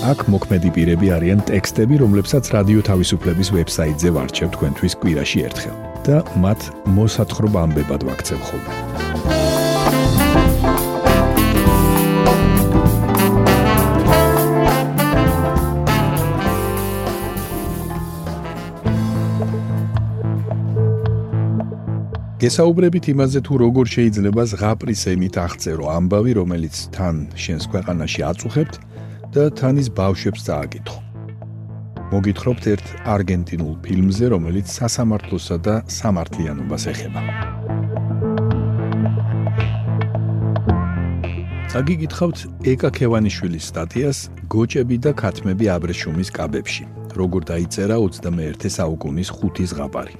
აქ მოქმედი პირები არიან ტექსტები, რომლებსაც რადიო თავისუფლების ვებსაიტზე ვარჩევ თქვენთვის კვირაში ერთხელ და მათ მოსათხრობ ამბებად ვაქცევ ხოლმე. გესაუბრებით იმაზე თუ როგორ შეიძლება ზღაპრის ენით აღწერო ამბავი, რომელიც თან შენს ქვეყანაში აწუხებთ და თანის ბავშვებს წააკითხო. მოგითხრობთ ერთ არგენტინულ ფილმზე, რომელიც სასამართლოსა და სამართლიანობას ეხება. წაგიგითხავთ ეკა ქევანიშვილის სტატიას გოჭები და ქათმები აბრეშუმის კაბებში. როგორ დაიწერა 21 საუკუნის ხუთი ზღაპარი.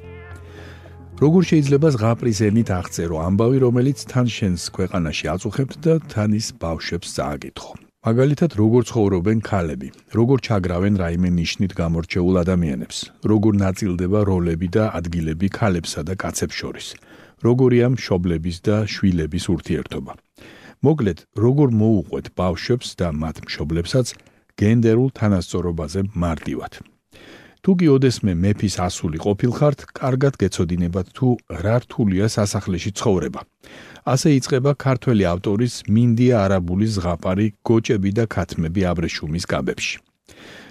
როგორ შეიძლება ზღაპრის ენით აღწერო ამბავი, რომელიც თან შენს ქვეყანაში აწუხებთ და თანის ბავშვებს წააკითხო. მაგალითად, როგორ ცხოვრობენ ქალები, როგორ ჩაგრავენ რაიმე ნიშნით გამორჩეულ ადამიანებს, როგორ ნაწილდება როლები და ადგილები ქალებსა და კაცებს შორის, როგორია მშობლების და შვილების ურთიერთობა. მოკლედ, როგორ მოუყვეთ ბავშვებს და მათ მშობლებსაც გენდერულ თანასწორობაზე მარტივად. თუ კი ოდესმე მეფის ასული ყოფილხართ, კარგად გეცოდინებათ თუ რა რთულია სასახლეში ცხოვრება. ასე იწყება ქართველი ავტორის მინდია არაბულის ზღაპარი გოჭები და ქათმები აბრეშუმის კაბებში.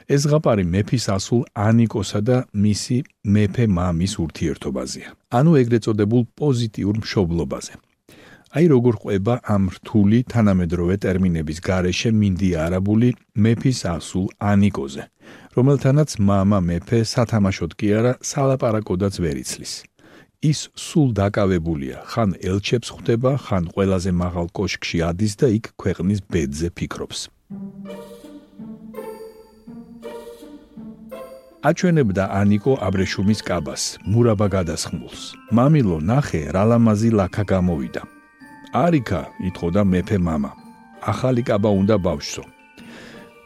ეს ზღაპარი მეფის ასულ ანიკოსა და მისი მეფე მამის ურთიერთობაზეა. ანუ ეგრეთ წოდებულ პოზიტიურ მშობლობაზე. აი როგორ ყვება ამ რთული თანამედროვე ტერმინების გარეშე მინდია არაბული მეფის ასულ ანიკოზე, რომელთანაც мама მეფე სათამაშოდ კი არა სალაპარაკოდაც ვერ იცლის. ის სულ დაკავებულია, ხან ელჩებს ხვდება, ხან ყველაზე მაღალ კოშკში ადის და იქ ქვეყნის ბედზე ფიქრობს. აჩვენებდა ანიკო აბრეშუმის კაბას, მურაბა გადასხმულს. მამილო, ნახე, რა ლამაზი ლაქა გამოვიდა. არიქა, ითხოვდა მეფე მამა. ახალი კაბა უნდა ბავშვო.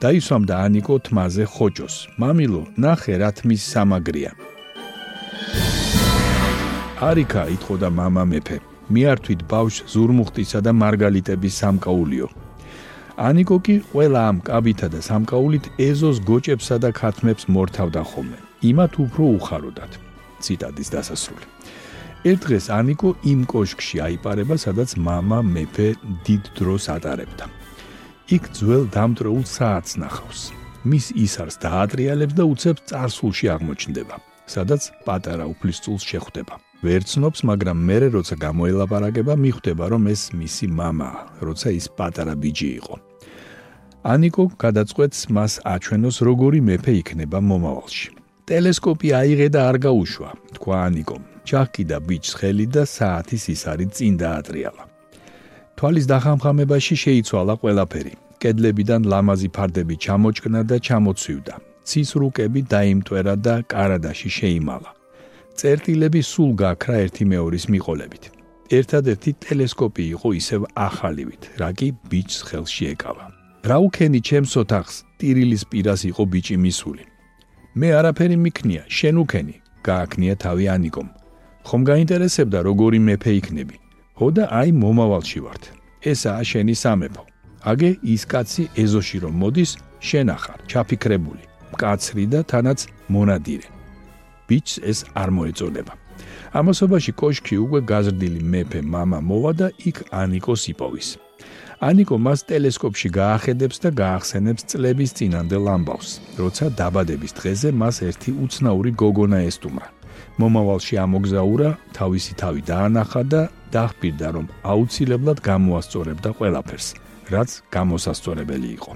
დაისვამ და ანიკო თმაზე ხოჭოს. მამილო, ნახე რა თმის სამაგრია. არიქა, ითხოვდა მამა მეფე. მიართვით ბავშვს ზურმუხტისა და მარგალიტების სამკაულიო. ანიკო კი ყველა ამ კაბითა და სამკაულით ეზოს გოჭებსა და ქათმებს მორთავდა ხოლმე. იმათ უფრო უხაროდათ. ციტადის დასასრული. ერთ დღეს ანიკო იმ კოშკში აიპარება სადაც мама მეფე დიდ დროს ატარებდა იქ ძველ დამტრეულ საათს ნახავს მის ისარს დაატრიალებს და უცებ წარსულში აღმოჩნდება სადაც პატარა უფლისწულს შეხვდება ვერ ცნობს, მაგრამ მე როცა გამოელაპარაკება, მიხვდება, რომ ეს მისი мама, როცა ის პატარა ბიჭი იყო. ანიკო გადაწყვეტს მას აჩვენოს, როგორი მეფე იქნება მომავალში. ტელესკოპი აიღე და არ გაუშვა, თქვა ანიკო. ჩახკიდა ბიჭს ხელი და საათის ისარი წინ დაატრიალა. თვალის დახამხამებაში შეიცვალა ყველაფერი. კედლებიდან ლამაზი ფარდები ჩამოჭკნა და ჩამოცვივდა. ცის რუკები დაიმტვერა და კარადაში შეიმალა. წერტილები სულ გაქრა ერთი მეორის მიყოლებით. ერთადერთი ტელესკოპი იყო ისევ ახალივით, რა კი ბიჭს ხელში ეკავა. რა უქენი ჩემს ოთახს, ტირილის პირას იყო ბიჭი მისული. მე არაფერი მიქნია, შენ უქენი, გააკნია თავი ანიკომ. ხომ გაინტერესებდა როგორი მეფე იქნები? ხო და აი მომავალში ვართ. ესაა შენი სამეფო. აგე ის კაცი ეზოში რომ მოდის, შენ ახარ, ჩაფიქრებული, მკაცრი და თანაც მონადირე. ბიჭს ეს არ მოეწონება. ამასობაში კოშკი უკვე გაზრდილი მეფე мама მოვა და იქ ანიკოს იპოვის. ანიკო მას ტელესკოპში გაახედებს და გაახსენებს წლების წინანდელ ამბავს, როცა დაბადების დღეზე მას ერთი უცნაური გოგონა ესტუმრა. მომავალში ამოგზაურა, თავისი თავი დაანახა და დახპირდა, რომ აუცილებლად გამოასწორებდა ყველაფერს, რაც გამოსასწორებელი იყო.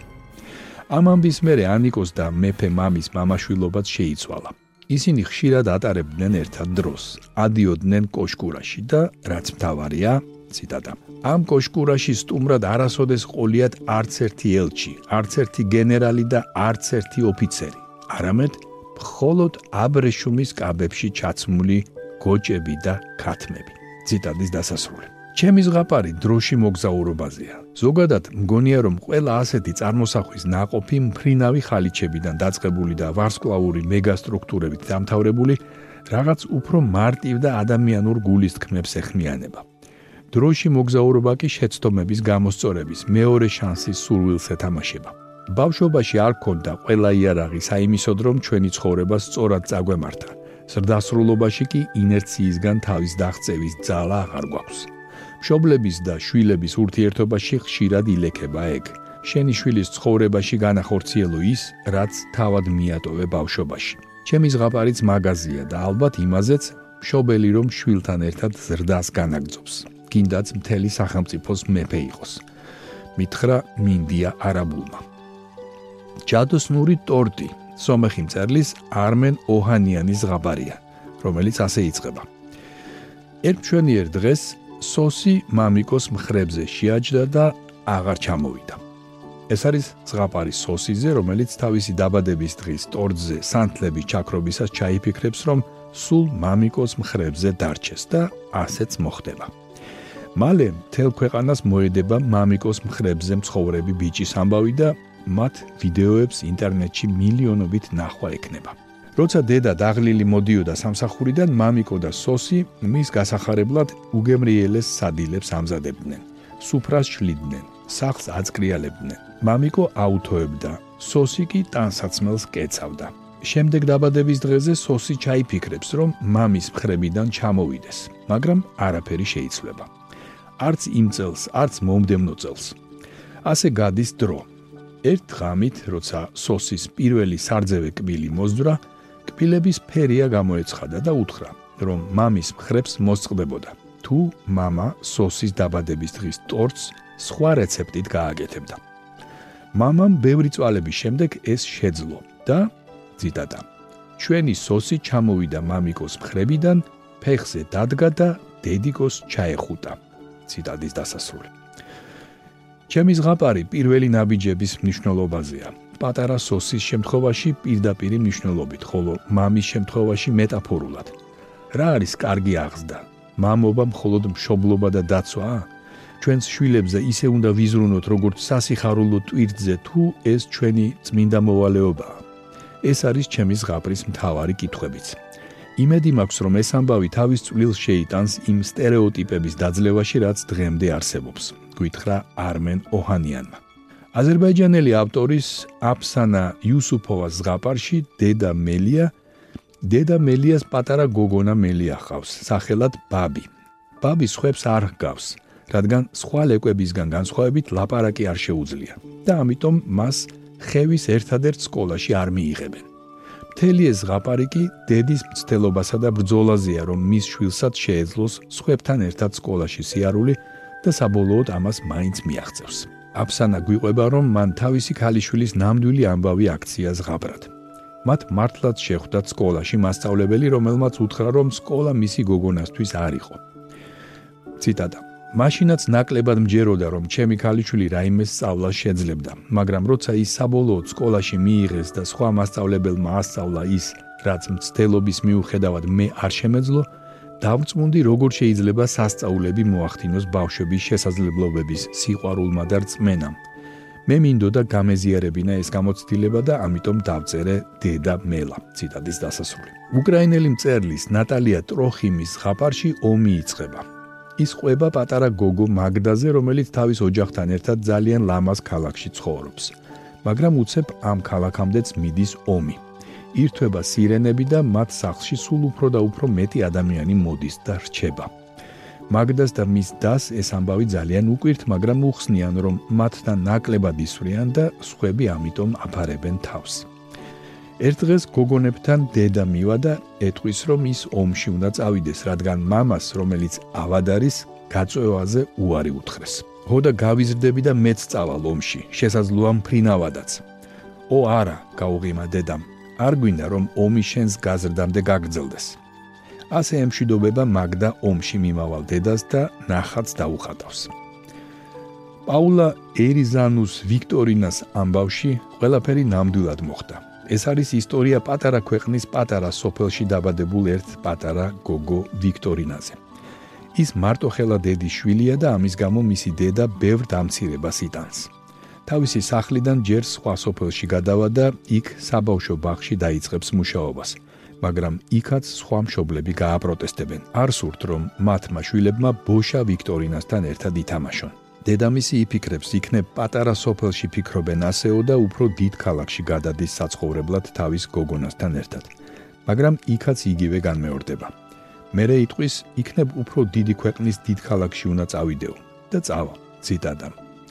ამ ამბის მერე ანიკოს და მეფე მამის მამაშვილობაც შეიცვალა. ისინი ხშირად ატარებდნენ ერთად დროს, ადიოდნენ კოშკურაში და რაც მთავარია, ციტატა. ამ კოშკურაში სტუმრად არასოდეს ყოლიათ არც ერთი ელჩი, არც ერთი გენერალი და არც ერთი ოფიცერი, არამედ მხოლოდ აბრეშუმის კაბებში ჩაცმული გოჭები და ქათმები. ციტატის დასასრული. ჩემი ზღაპარი დროში მოგზაურობაზეა. ზოგადად მგონია რომ ყველა ასეთი წარმოსახვის ناقოფი მფრინავი ხალიჩებიდან დაწყებული და ვარსკვლავური მეგასტრუქტურებით დამთავრებული რაღაც უფრო მარტივ და ადამიანურ გულისთქმებს ეხმიანება. დროში მოგზაურობა კი შეცდომების გამოსწორების მეორე შანსის სურვილს ეთამაშება. ბავშვობაში არ ქონდა ყველა იარაღი საიმისოდ რომ ჩვენი ცხოვრება სწორად წაგვემართა. ზრდასრულობაში კი ინერციისგან თავის დაღწევის ძალა აღარ გვაქვს. მშობლების და შვილების ურთიერთობაში ხშირად ილექება ეგ. შენი შვილის ცხოვრებაში განახორციელო ის, რაც თავად მიატოვე ბავშვობაში. ჩემი ზღაპარიც მაღაზია და ალბათ იმაზეც მშობელი რომ შვილთან ერთად ზრდას განაგძობს. კიდაც მთელი სახელმწიფოს მეფე იყოს. მითხრა მინდია არაბულმა. ჯადოსნური ტორტი სომეხი მწერლის არმენ ოჰანიანის ზღაპარია, რომელიც ასე იწყება. ერთ ჩვენიერ დღეს სოსი მამიკოს მხრებზე შეაჯდა და აღარ ჩამოვიდა. ეს არის ზღაპარის სოსიზე, რომელიც თავისი დაბადების დღის ტორტზე სანთლების ჩაქრობისას ჩაიფიქრებს, რომ სულ მამიკოს მხრებზე დარჩეს და ასეც მოხდება. მალე თელ ქვეყანას მოედება მამიკოს მხრებზე მცხოვრები ბიჭის ამბავი და მათ ვიდეოებს ინტერნეტში მილიონობით ნახვა ექნება. როცა დედა დაღლილი მოდიოდა სამსახურიდან, მამიკო და სოსი მის გასახარებლად უგემრიელეს სადილებს ამზადებდნენ. სუფრას შლიდნენ, სახლს აწკრიალებდნენ. მამიკო აუთოებდა, სოსი კი ტანსაცმელს კეცავდა. შემდეგ დაბადების დღეზე სოსი ჩაიფიქრებს, რომ მამის მხრებიდან ჩამოვიდეს, მაგრამ არაფერი შეიცვლება. არც იმ წელს, არც მომდევნო წელს. ასე გადის დრო. ერთ ღამით, როცა სოსის პირველი სარძევე კბილი მოძრა, კბილების ფერია გამოეცხადა და უთხრა, რომ მამის მხრებს მოსწყდებოდა. თუ мама სოსის დაბადების დღის ტორტს სხვა რეცეპტით გააკეთებდა. мамам ბევრი წვალების შემდეგ ეს შეძლო და ციტატა. ჩვენი სოსი ჩამოვიდა მამიკოს მხრებიდან, ფეხზე დადგა და დედიკოს ჩაეხუტა. ციტადის დასასრული. ჩემი ზღაპარი პირველი ნაბიჯების მნიშვნელობაზეა. პატარა სოსის შემთხვევაში პირდაპირ მნიშვნელობით, ხოლო მამის შემთხვევაში მეტაფორულად. რა არის კარგი აღზრდა? მამობა მხოლოდ მშობლობა და დაცვა? ჩვენს შვილებზე ისე უნდა ვიზრუნოთ, როგორც სასიხარულო ტვირთზე, თუ ეს ჩვენი წმინდა მოვალეობაა. ეს არის ჩემი ზღაპრის მთავარი კითხვებიც. იმედი მაქვს, რომ ეს ამბავი თავის წვლილს შეიტანს იმ стереოტიპების დაძლევაში, რაც დღემდე არსებობს, გვითხრა არმენ ოჰანიანმა. აზერბაიჯანელი ავტორის აფსანა იუსუფოვას ზღაპარში დედა მელია დედა მელიას პატარა გოგონა მელია ჰყავს, სახელად ბაბი. ბაბი სხვებს არ ჰგავს, რადგან სხვა ლეკვებისგან განსხვავებით ლაპარაკი არ შეუძლია და ამიტომ მას ხევის ერთადერთ სკოლაში არ მიიღებენ. მთელი ეს ზღაპარი კი დედის მცდელობასა და ბრძოლაზეა, რომ მის შვილსაც შეეძლოს სხვებთან ერთად სკოლაში სიარული და საბოლოოდ ამას მაინც მიაღწევს. აფსანა გვიყვება, რომ მან თავისი ქალიშვილის ნამდვილი ამბავი აქცია ზღაბრად. მათ მართლაც შეხვდათ სკოლაში მასწავლებელი, რომელმაც უთხრა, რომ სკოლა მისი გოგონასთვის არ იყო. ციტატა მაშინაც ნაკლებად მჯეროდა რომ ჩემი ქალიშვილი რაიმე სწავლა შეძლებდა მაგრამ როცა ის საბოლოოდ სკოლაში მიიღეს და სხვა მასწავლებელმა ასწავლა ის რაც მცდელობის მიუხედავად მე არ შემეძლო დავწმუნდი როგორ შეიძლება სასწაულები მოახდინოს ბავშვების შესაძლებლობების სიყვარულმა და რწმენამ მე მინდოდა გამეზიარებინა ეს გამოცდილება და ამიტომ დავწერე დედა მელა ციტადის დასასრული. უკრაინელი მწერლის ნატალია ტროხიმის ხაპარში ომი იწყება ის ყვება პატარა გოგო მაგდაზე, რომელიც თავის ოჯახთან ერთად ძალიან ლამაზ ქალაქში ცხოვრობს. მაგრამ უცებ ამ ქალაქამდეც მიდის ომი. ირთვება სირენები და მათ სახლში სულ უფრო და უფრო მეტი ადამიანი მოდის და რჩება. მაგდას და მის დას ეს ამბავი ძალიან უკვირთ, მაგრამ უხსნიან, რომ მათთან ნაკლებად ისვრიან და სხვები ამიტომ აფარებენ თავს. ერთ დღეს გოგონებთან დედა მივა და ეტყვის რომ ის ომში უნდა წავიდეს რადგან მამას რომელიც ავად არის გაწევაზე უარი უთხრეს. ჰოდა გავიზრდები და მეც წავალ ომში შესაძლოა მფრინავადაც ო არა გაუღიმა დედამ არ გვინდა რომ ომი შენს გაზრდამდე გაგრძელდეს ასე ემშვიდობება მაგდა ომში მიმავალ დედას და ნახაც დაუხატავს. პაულა ერიზანუს ვიქტორინას ამბავში ყველაფერი ნამდვილად მოხდა ეს არის ისტორია პატარა ქვეყნის პატარა სოფელში დაბადებულ ერთ პატარა გოგო ვიქტორინაზე. ის მარტო ხელა დედის შვილია და ამის გამო მისი დედა ბევრ დამცირებას იტანს. თავისი სახლიდან ჯერ სხვა სოფელში გადავა და იქ საბავშვო ბაღში დაიწყებს მუშაობას. მაგრამ იქაც სხვა მშობლები გააპროტესტებენ. არ სურთ რომ მათმა შვილებმა ბოშა ვიქტორინასთან ერთად ითამაშონ. დედამისი იფიქრებს, იქნებ პატარა სოფელში ფიქრობენ ასეო და უფრო დიდ ქალაქში გადადის საცხოვრებლად თავის გოგონასთან ერთად. მაგრამ იქაც იგივე განმეორდება. მერე იტყვის, იქნებ უფრო დიდი ქვეყნის დიდ ქალაქში უნდა წავიდეო და წავა. ციტადა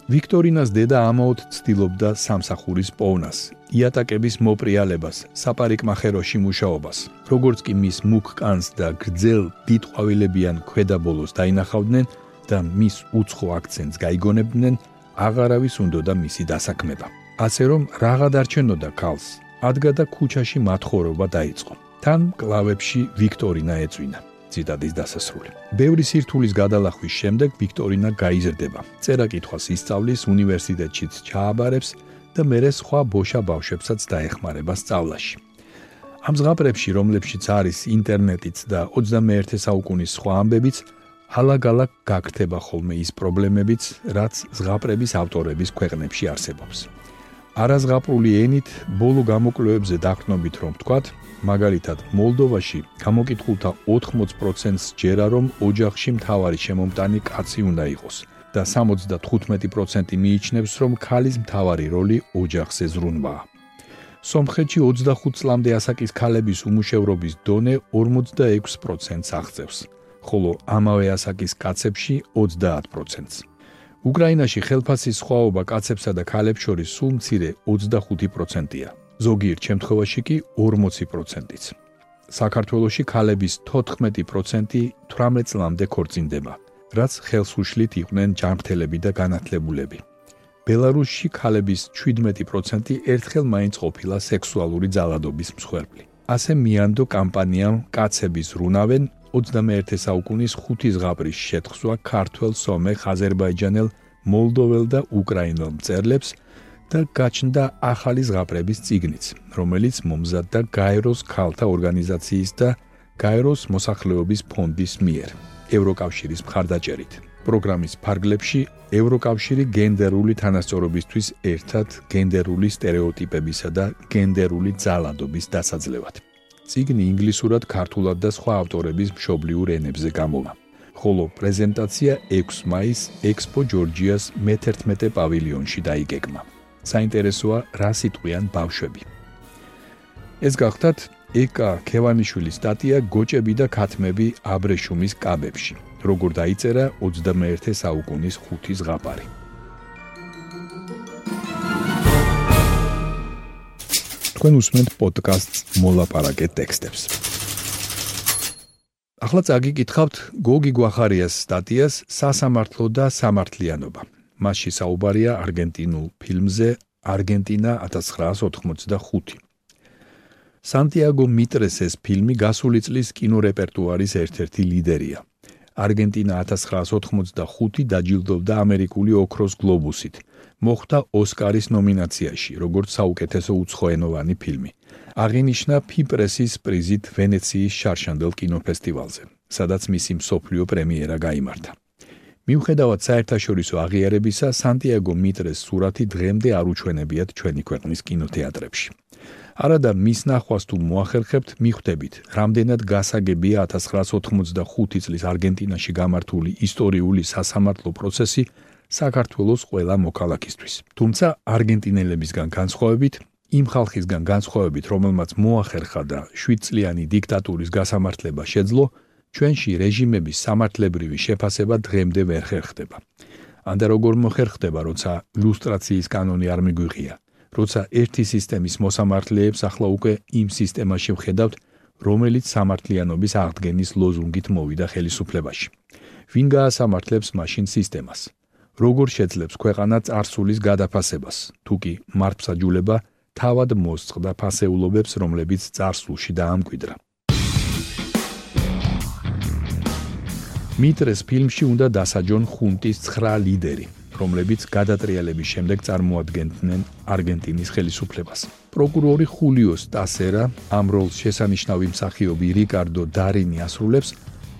ვიქტორინას დედა ამაოდ ცდილობდა სამსახურის პოვნას, იატაკების მოპრიალებას, საპარიკმახეროში მუშაობას. როგორც კი მის მუქ კანს და გრძელ დიდ ყვავილებიან ქვედაბოლოს დაინახავდნენ და მის უცხო აქცენტს გაიგონებდნენ, აღარავის უნდოდა მისი დასაქმება. ასე რომ რაღა დარჩენოდა ქალს, ადგა და ქუჩაში მათხოვრობა დაიწყო. თან კლავებში ვიქტორინა ეწვინა. ციტადის დასასრული. ბევრი სირთულის გადალახვის შემდეგ ვიქტორინა გაიზრდება. წერა-კითხვას ისწავლის უნივერსიტეტშიც ჩააბარებს და მერე სხვა ბოშა ბავშვებსაც დაეხმარება სწავლაში. ამ ზღაპრებში, რომლებშიც არის ინტერნეტიც და 21 საუკუნის სხვა ამბებიც, ალაგ-ალაგ გაქრთება ხოლმე ის პრობლემებიც, რაც ზღაპრების ავტორების ქვეყნებში არსებობს. არაზღაპრული ენით ბოლო გამოკვლევებზე დაყნობით რომ ვთქვათ, მაგალითად, მოლდოვაში გამოკითხულთა 80%-ს ჯერა რომ ოჯახში მთავარი შემომტანი კაცი უნდა იყოს და 75% მიიჩნევს რომ ქალის მთავარი როლი ოჯახზე ზრუნვაა. სომხეთში 25 წლამდე ასაკის ქალების უმუშევრობის დონე 46%-ს აღწევს, ხოლო ამავე ასაკის კაცებში 30%-ს. უკრაინაში ხელფასის სხვაობა კაცებსა და ქალებს შორის სულ მცირე 25%-ია. ზოგიერთ შემთხვევაში კი 40%-იც. საქართველოში ქალების 14% 18 წლამდე ქორწინდება, რაც ხელს უშლით იყვნენ ჯანმრთელები და განათლებულები. ბელარუსში ქალების 17% ერთხელ მაინც ყოფილა სექსუალური ძალადობის მსხვერპლი. ასე მიანდო კამპანიამ კაცების რუნავენ 21 საუკუნის ხუთი ზღაპრის შეთხსვა ქართველ, სომეხ, აზერბაიჯანელ, მოლდოველ და უკრაინელ მწერლებს და გაჩნდა ახალი ზღაპრების წიგნიც, რომელიც მომზადდა გაეროს ქალთა ორგანიზაციის და გაეროს მოსახლეობის ფონდის მიერ ევროკავშირის მხარდაჭერით. პროგრამის ფარგლებში ევროკავშირი გენდერული თანასწორობისთვის ერთად გენდერული стереოტიპებისა და გენდერული ძალადობის დასაძლევად ციგნი ინგლისურად, ქართულად და სხვა ავტორების მშობლიურ ენებზე გამოვა. ხოლო პრეზენტაცია 6 მაისს ექსპო ჯორჯიას მე-11 პავილიონში დაიგეგმა. საინტერესოა რა სიტყვიან ბავშვები. ეს გახდათ ეკა ქევანიშვილის სტატია გოჭები და ქათმები აბრეშუმის კაბებში. როგორ დაიწერა 21 საუკუნის ხუთი ზღაპარი. თქვენ უსმენთ პოდკასტს მოლაპარაკე ტექსტებს. ახლა წაგიკითხავთ გოგი გვახარიას სტატიას სასამართლო და სამართლიანობა. მასში საუბარია არგენტინულ ფილმზე არგენტინა 1985. სანტიაგო მიტრეს ეს ფილმი გასული წლის კინორეპერტუარის ერთ-ერთი ლიდერია. არგენტინა 1985 დაჯილდოვდა ამერიკული ოქროს გლობუსით. მოხვდა ოსკარის ნომინაციაში, როგორც საუკეთესო უცხოენოვანი ფილმი. აღინიშნა ფიპრესის პრიზით ვენეციის შარშანდელ კინოფესტივალზე, სადაც მისი მსოფლიო პრემიერა გამართა. მიუხედავად საერთაშორისო აღიარებისა, სანტიაგო მიტრეს სურათი დღემდე არ უჩვენებიათ ჩვენი ქვეყნის კინოთეატრებში. არადა მის ნახვას თუ მოახერხებთ, მიხვდებით, რამდენად გასაგებია 1985 წლის არგენტინაში გამართული ისტორიული სასამართლო პროცესი საქართველოს ყველა მოქალაქისთვის. თუმცა არგენტინელებისგან განსხვავებით, იმ ხალხისგან განსხვავებით, რომელმაც მოახერხა და 7 წლიანი დიქტატურის გასამართლება შეძლო, ჩვენში რეჟიმების სამართლებრივი შეფასება დღემდე ვერ ხერხდება. ანდა როგორ მოხერხდება, როცა ლუსტრაციის კანონი არ მიგვიღია, როცა ერთი სისტემის მოსამართლეებს ახლა უკვე იმ სისტემაში ვხედავთ, რომელიც სამართლიანობის აღდგენის ლოზუნგით მოვიდა ხელისუფლებაში. ვინ გაასამართლებს მაშინ სისტემას? როგორ შეძლებს ქვეყანა წარსულის გადაფასებას, თუ კი მართლმსაჯულება თავად მოსწყდა ფასეულობებს, რომლებიც წარსულში დაამკვიდრა? მიტრეს ფილმში უნდა დასაჯონ ხუნტის 9 ლიდერი, რომლებიც გადატრიალების შემდეგ წარმოადგენდნენ არგენტინის ხელისუფლებას. პროკურორი ხულიო სტასერა ამ როლს შესანიშნავი მსახიობი რიკარდო დარინი ასრულებს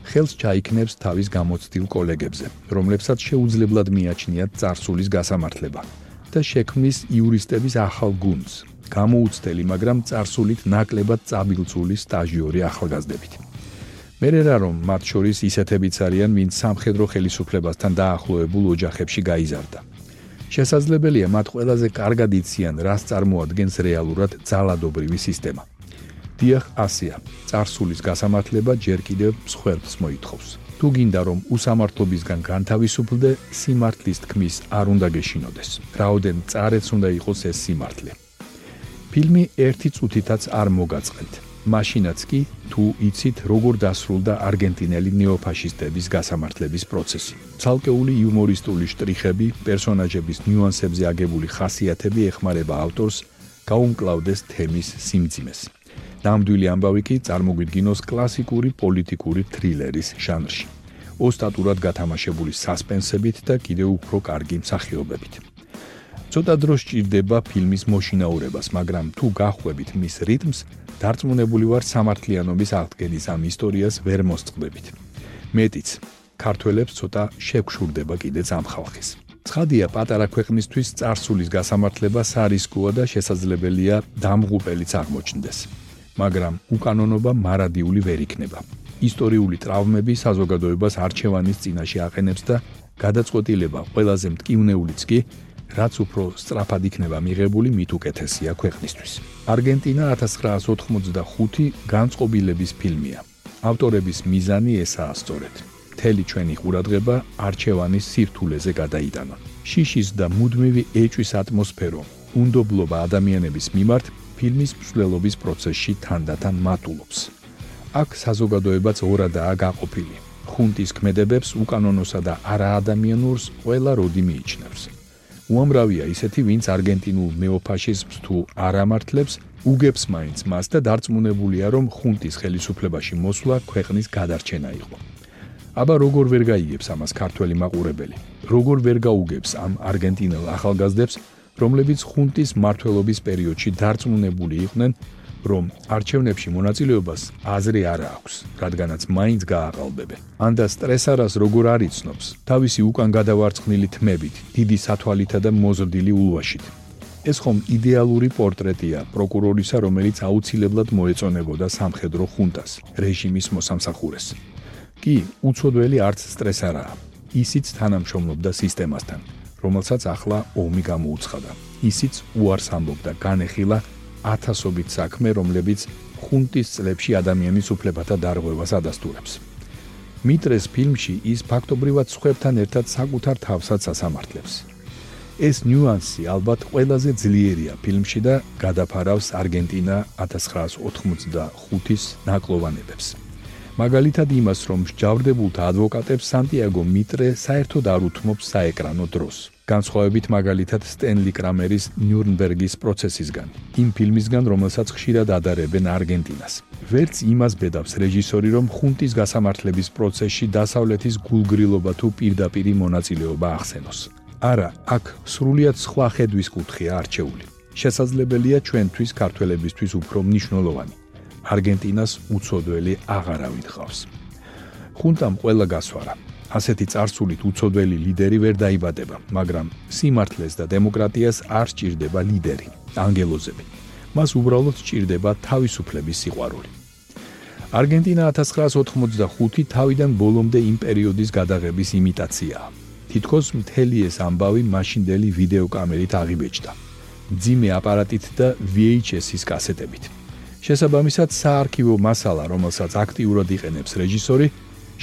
ხელს ჩაიქნებს თავის გამოცდილ კოლეგებზე, რომლებსაც შეუძლებლად მიაჩნიათ царსულის გასამართლება და შექმნის იურისტების ახალ გუნდს, გამოუცდელი, მაგრამ царსულით ნაკლებად წაბილწული სტაჟიორი ახალგაზრდებით. მერე რა რომ მათ შორის ისეთებიც არიან, ვინც სამხედრო ხელისუფლებასთან დაახლოებულ ოჯახებში გაიზარდა. შესაძლებელია მათ ყველაზე კარგად იციან, რას წარმოადგენს რეალურად ძალადობრივი სისტემა. დიახ, ასია. царსულის გასამართლება ჯერ კიდევ მსხვერპლს მოითხოვს. თუ გინდა რომ უსამართლობისგან განთავისუფლდე, სიმართლის თქმის არ უნდა გეშინოდეს. რაოდენ წარეც უნდა იყოს ეს სიმართლე. ფილმი ერთი წუთითაც არ მოგაწყეთ. მაშინაც კი თუ იცით როგორ დასრულდა არგენტინელი ნეოფაშისტების გასამართლების პროცესი. ცალკეული იუმორისტული შტრიხები, პერსონაჟების ნიუანსებზე აგებული ხასიათები ეხმარება ავტორს გაუმკლავდეს თემის სიმძიმეს. ნამდვილი ამბავი კი წარმოგვიდგინოს კლასიკური პოლიტიკური თრილერის ჟანრში. ოსტატურად გათამაშებული სასპენსებით და კიდევ უფრო კარგი მსახიობებით. ცოტა დრო სჭირდება ფილმის მოშინაურებას, მაგრამ თუ გახვევით მის რიტმს, დარწმუნებული ვარ სამართლიანობის აღდგენის ამ ისტორიას ვერ მოსწყდებით. მეტიც, ქართველებს ცოტა შეგშურდება კიდეც ამ ხალხის. ცხადია, პატარა ქვეყნისთვის царსულის გასამართლება სარისკოა და შესაძლებელია დამღუპელიც აღმოჩნდეს. მაგრამ უკანონობა მარადიული ვერ იქნება. ისტორიული ტრავმები საზოგადოებას არჩევანის წინაშე აყენებს და გადაწყვეტილება ყველაზე მტკივნეულიც კი რაც უფრო სწრაფად იქნება მიღებული, მით უკეთესია ქვეყნისთვის. არგენტინა 1985 განწყობილების ფილმია. ავტორების მიზანი ესაა სწორედ. მთელი ჩვენი ყურადღება არჩევანის სირთულეზე გადაიტანა. შიშის და მუდმივი ეჭვის ატმოსფერო, უნდობლობა ადამიანების მიმართ ფილმის მსვლელობის პროცესში თანდათან მატულობს. აქ საზოგადოებაც ორადაა გაყოფილი. ხუნტის ქმედებებს უკანონოსა და არაადამიანურს ყველა როდი მიიჩნევს. უამრავია ისეთი, ვინც არგენტინულ ნეოფაშიზმს თუ არამართლებს, უგებს მაინც მას და დარწმუნებულია, რომ ხუნტის ხელისუფლებაში მოსვლა ქვეყნის გადარჩენა იყო. აბა როგორ ვერ გაიგებს ამას ქართველი მაყურებელი? როგორ ვერ გაუგებს ამ არგენტინელ ახალგაზრდებს, რომლებიც ხუნტის მართლობის პერიოდში დარწმუნებული იყვნენ, რომ არჩევნებში მონაწილეობას აზრი არ აქვს, რადგანაც მაინც გააყალბებენ. ანდა სტრესარას როგორ არიცნობს, თავისი უკან გადავარცხნილი თმებით, დიდი სათვალითა და მოზრდილი ულვაშით. ეს ხომ იდეალური პორტრეტია პროკურორისა, რომელიც აუცილებლად მოეწონებოდა სამხედრო ხუნტას, რეჟიმის მოსამსახურეს. კი, უცოდველი არც სტრესარაა. ისიც თანამშრომლობდა სისტემასთან. რომელსაც ახლა ომი გამოუცხადა. ისიც უარს ამბობდა განეხილა ათასობით საქმე, რომლებიც ხუნტის წლებში ადამიანის უფლებათა დარღვევას ადასტურებს. მიტრეს ფილმში ის ფაქტობრივად სხვებთან ერთად საკუთარ თავსაც ასამართლებს. ეს ნიუანსი ალბათ ყველაზე ძლიერია ფილმში და გადაფარავს არგენტინა 1985-ის ნაკლოვანებებს. მაგალითად იმას, რომ ჯავრდებულთა ადვოკატებს სანტიაგო მიტრე საერთოდ არ უთმობს საეკრანო დროს. განსხვავებით მაგალითად სტენლი კრამერის ნიურნბერგის პროცესისგან, იმ ფილმისგან, რომელსაც ხშირად ადარებენ არგენტინას. ვერც იმას ბედავს რეჟისორი, რომ ხუნტის გასამართლების პროცესში დასავლეთის გულგრილობა თუ პირდაპირი მონაწილეობა ახსენოს. არა, აქ სრულიად სხვა ხედვის კუთხეა არჩეული. შესაძლებელია ჩვენთვის ქართველებისთვის უფრო მნიშვნელოვანი. არგენტინას უცოდველი აღარავით ყავს. ხუნტამ ყველა გასვარა. ასეთი царსულით უწოდველი ლიდერი ვერ დაიბადება, მაგრამ სიმართლეს და დემოკრატიას არ სჭირდება ლიდერი, ანგელოზები. მას უბრალოდ სჭირდება თავისუფლების სიყვარული. არგენტინა 1985 თავიდან ბოლომდე იმ პერიოდის გადაღების იმიტაციაა. თითქოს მთელი ეს ამბავი მაშინდელი ვიდეოკამერით აღიბეჭდა. ძიმე აპარატით და VHS-ის კასეტებით. შესაბამისად, საარქივო მასალა, რომელსაც აქტიურად იყენებს რეჟისორი,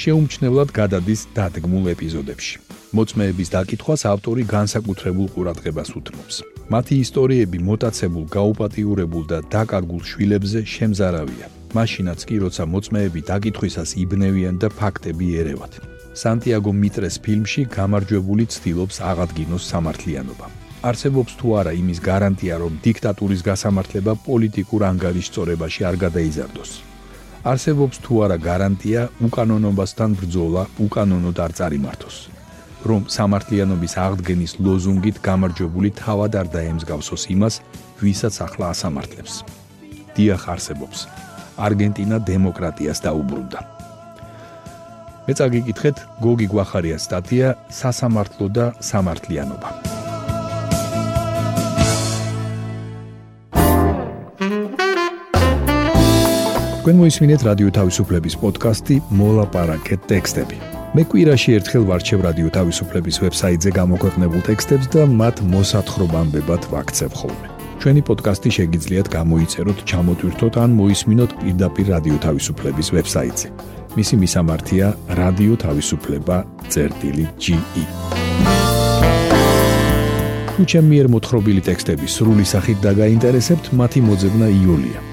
შეუმჩნევლად გადადის დადგმულ ეპიზოდებში. მოწმეების დაკითხვას ავტორი განსაკუთრებულ ყურადღებას უთმობს. მათი ისტორიები მოტაცებულ, გაუპატიურებულ და დაკარგულ შვილებზე შემზარავია. მაშინაც კი როცა მოწმეები დაკითხვისას იბნევიან და ფაქტები ერევათ. სანტიაგო მიტრეს ფილმში გამარჯვებული ცდილობს აღადგინოს სამართლიანობა. არსებობს თუ არა იმის გარანტია, რომ დიქტატურის გასამართლება პოლიტიკურ ანგარიშწორებაში არ გადაიზარდოს. არსებობს თუ არა გარანტია უკანონობასთან ბრძოლა უკანონოდ არ წარიმართოს. რომ სამართლიანობის აღდგენის ლოზუნგით გამარჯვებული თავად არ დაემსგავსოს იმას, ვისაც ახლა ასამართლებს. დიახ არსებობს. არგენტინა დემოკრატიას დაუბრუნდა. მე წაგიკითხეთ გოგი გვახარიას სტატია სასამართლო და სამართლიანობა. თქვენ მოისმინეთ რადიო თავისუფლების პოდკასტი მოლაპარაკეთ ტექსტები. მე კვირაში ერთხელ ვარჩევ რადიო თავისუფლების ვებსაიტზე გამოქვეყნებულ ტექსტებს და მათ მოსათხრობამდე ვაქცევ ხოლმე. ჩვენი პოდკასტი შეგიძლიათ გამოიწეროთ, ჩამოტვირთოთ ან მოისმინოთ პირდაპირ რადიო თავისუფლების ვებსაიტზე. მისი მისამართია რადიო თავისუფლება.ge. თუ ჩემი მიერ მოთხრობილი ტექსტები სრული სახით დაგაინტერესებთ, მათი მოძებნა იულია.